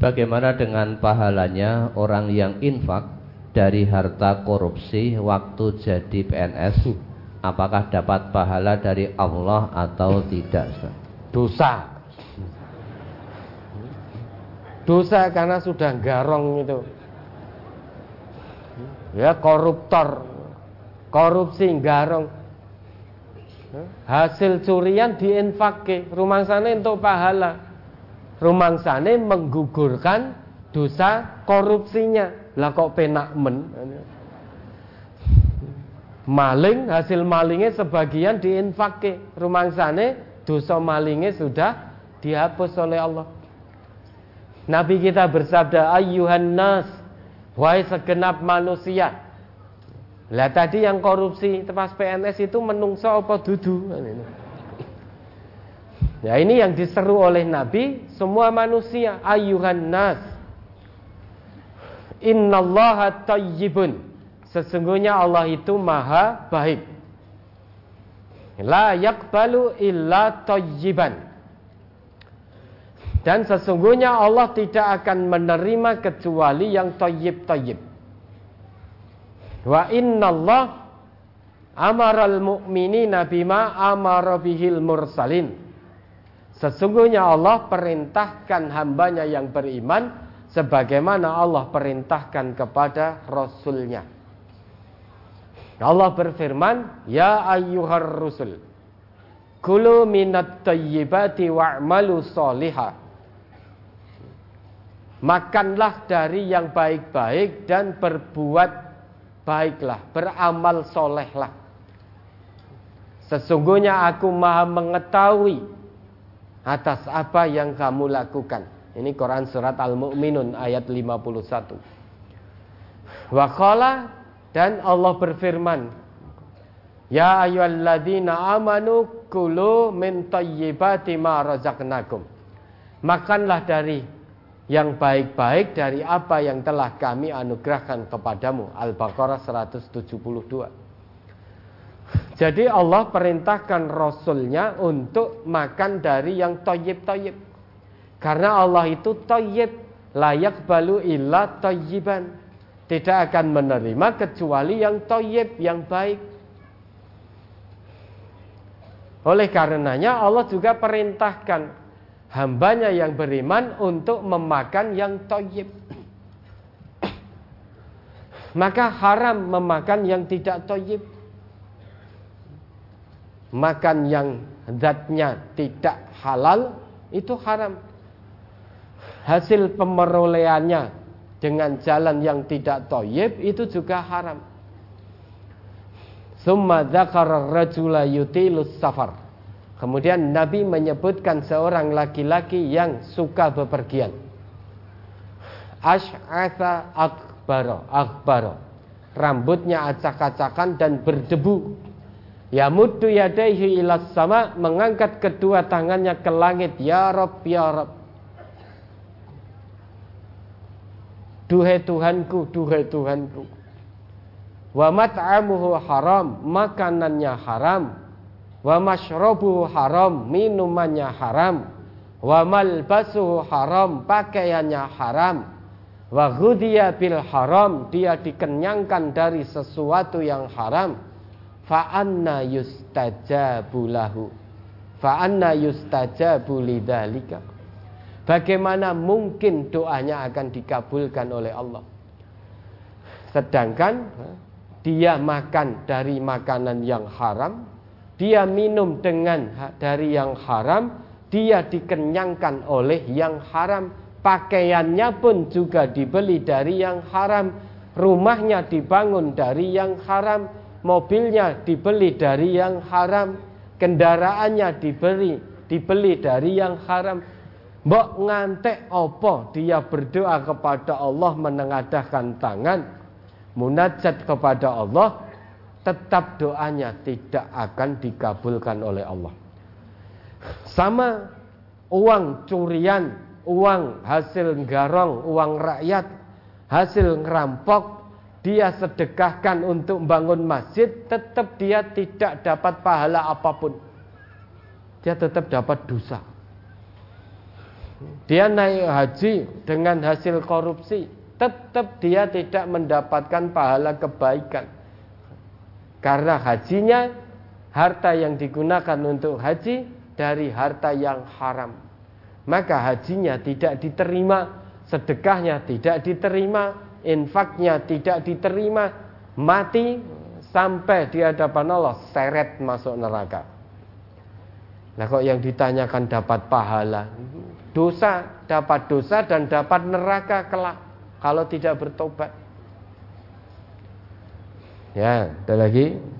Bagaimana dengan pahalanya orang yang infak dari harta korupsi waktu jadi PNS? Apakah dapat pahala dari Allah atau tidak? Dosa. Dosa karena sudah garong itu. Ya koruptor. Korupsi garong. Hasil curian diinfakke, rumah sana untuk pahala rumangsane menggugurkan dosa korupsinya. Lah kok penak men? Maling hasil malingnya sebagian diinfake. Rumangsane dosa malingnya sudah dihapus oleh Allah. Nabi kita bersabda ayyuhan nas wahai segenap manusia. Lah tadi yang korupsi tepas PNS itu menungso apa dudu? Ya ini yang diseru oleh Nabi semua manusia ayuhan nas. Innallaha tayyibun. Sesungguhnya Allah itu maha baik. La yakbalu illa tayyiban. Dan sesungguhnya Allah tidak akan menerima kecuali yang tayyib-tayyib. Wa innallah amaral mu'minina bima amara bihil mursalin. Sesungguhnya Allah perintahkan hambanya yang beriman sebagaimana Allah perintahkan kepada Rasulnya. Allah berfirman, Ya ayyuhar rusul, Kulu minat tayyibati wa'malu soliha. Makanlah dari yang baik-baik dan berbuat baiklah, beramal solehlah. Sesungguhnya aku maha mengetahui atas apa yang kamu lakukan. Ini Quran surat Al-Mu'minun ayat 51. Wa dan Allah berfirman, Ya ayyuhalladzina amanu kulu min tayyibati ma razaqnakum. Makanlah dari yang baik-baik dari apa yang telah kami anugerahkan kepadamu. Al-Baqarah 172. Jadi Allah perintahkan Rasulnya untuk makan dari yang toyib-toyib. Karena Allah itu toyib, layak balu illa toyiban. Tidak akan menerima kecuali yang toyib, yang baik. Oleh karenanya Allah juga perintahkan hambanya yang beriman untuk memakan yang toyib. Maka haram memakan yang tidak toyib makan yang zatnya tidak halal itu haram. Hasil pemerolehannya dengan jalan yang tidak toyib itu juga haram. Summa dzakara rajula yutilus safar. Kemudian Nabi menyebutkan seorang laki-laki yang suka bepergian. Ash'atha akbaro, akbaro. Rambutnya acak-acakan dan berdebu Ya muddu yadaihi ilas sama mengangkat kedua tangannya ke langit ya Rob ya Rob. Duhai Tuhanku, duhai Tuhanku. Wa mat'amuhu haram, makanannya haram. Wa mashrabuhu haram, minumannya haram. Wa malbasuhu haram, pakaiannya haram. Wa ghudhiya bil haram, dia dikenyangkan dari sesuatu yang haram fa'anna yustajabu lahu. Fa'anna yustajabu bagaimana mungkin doanya akan dikabulkan oleh Allah? Sedangkan dia makan dari makanan yang haram dia minum dengan dari yang haram dia dikenyangkan oleh yang haram pakaiannya pun juga dibeli dari yang haram rumahnya dibangun dari yang haram mobilnya dibeli dari yang haram, kendaraannya dibeli dibeli dari yang haram. Mbok ngantek opo dia berdoa kepada Allah menengadahkan tangan munajat kepada Allah tetap doanya tidak akan dikabulkan oleh Allah. Sama uang curian, uang hasil garong, uang rakyat, hasil ngerampok dia sedekahkan untuk membangun masjid, tetap dia tidak dapat pahala apa pun. Dia tetap dapat dosa. dia naik haji dengan hasil korupsi, tetap dia tidak mendapatkan pahala kebaikan. Karena hajinya harta yang digunakan untuk haji dari harta yang haram. Maka hajinya tidak diterima, sedekahnya tidak diterima, infaknya tidak diterima, mati sampai di hadapan Allah seret masuk neraka. Nah kok yang ditanyakan dapat pahala dosa, dapat dosa dan dapat neraka kelak kalau tidak bertobat. Ya, ada lagi.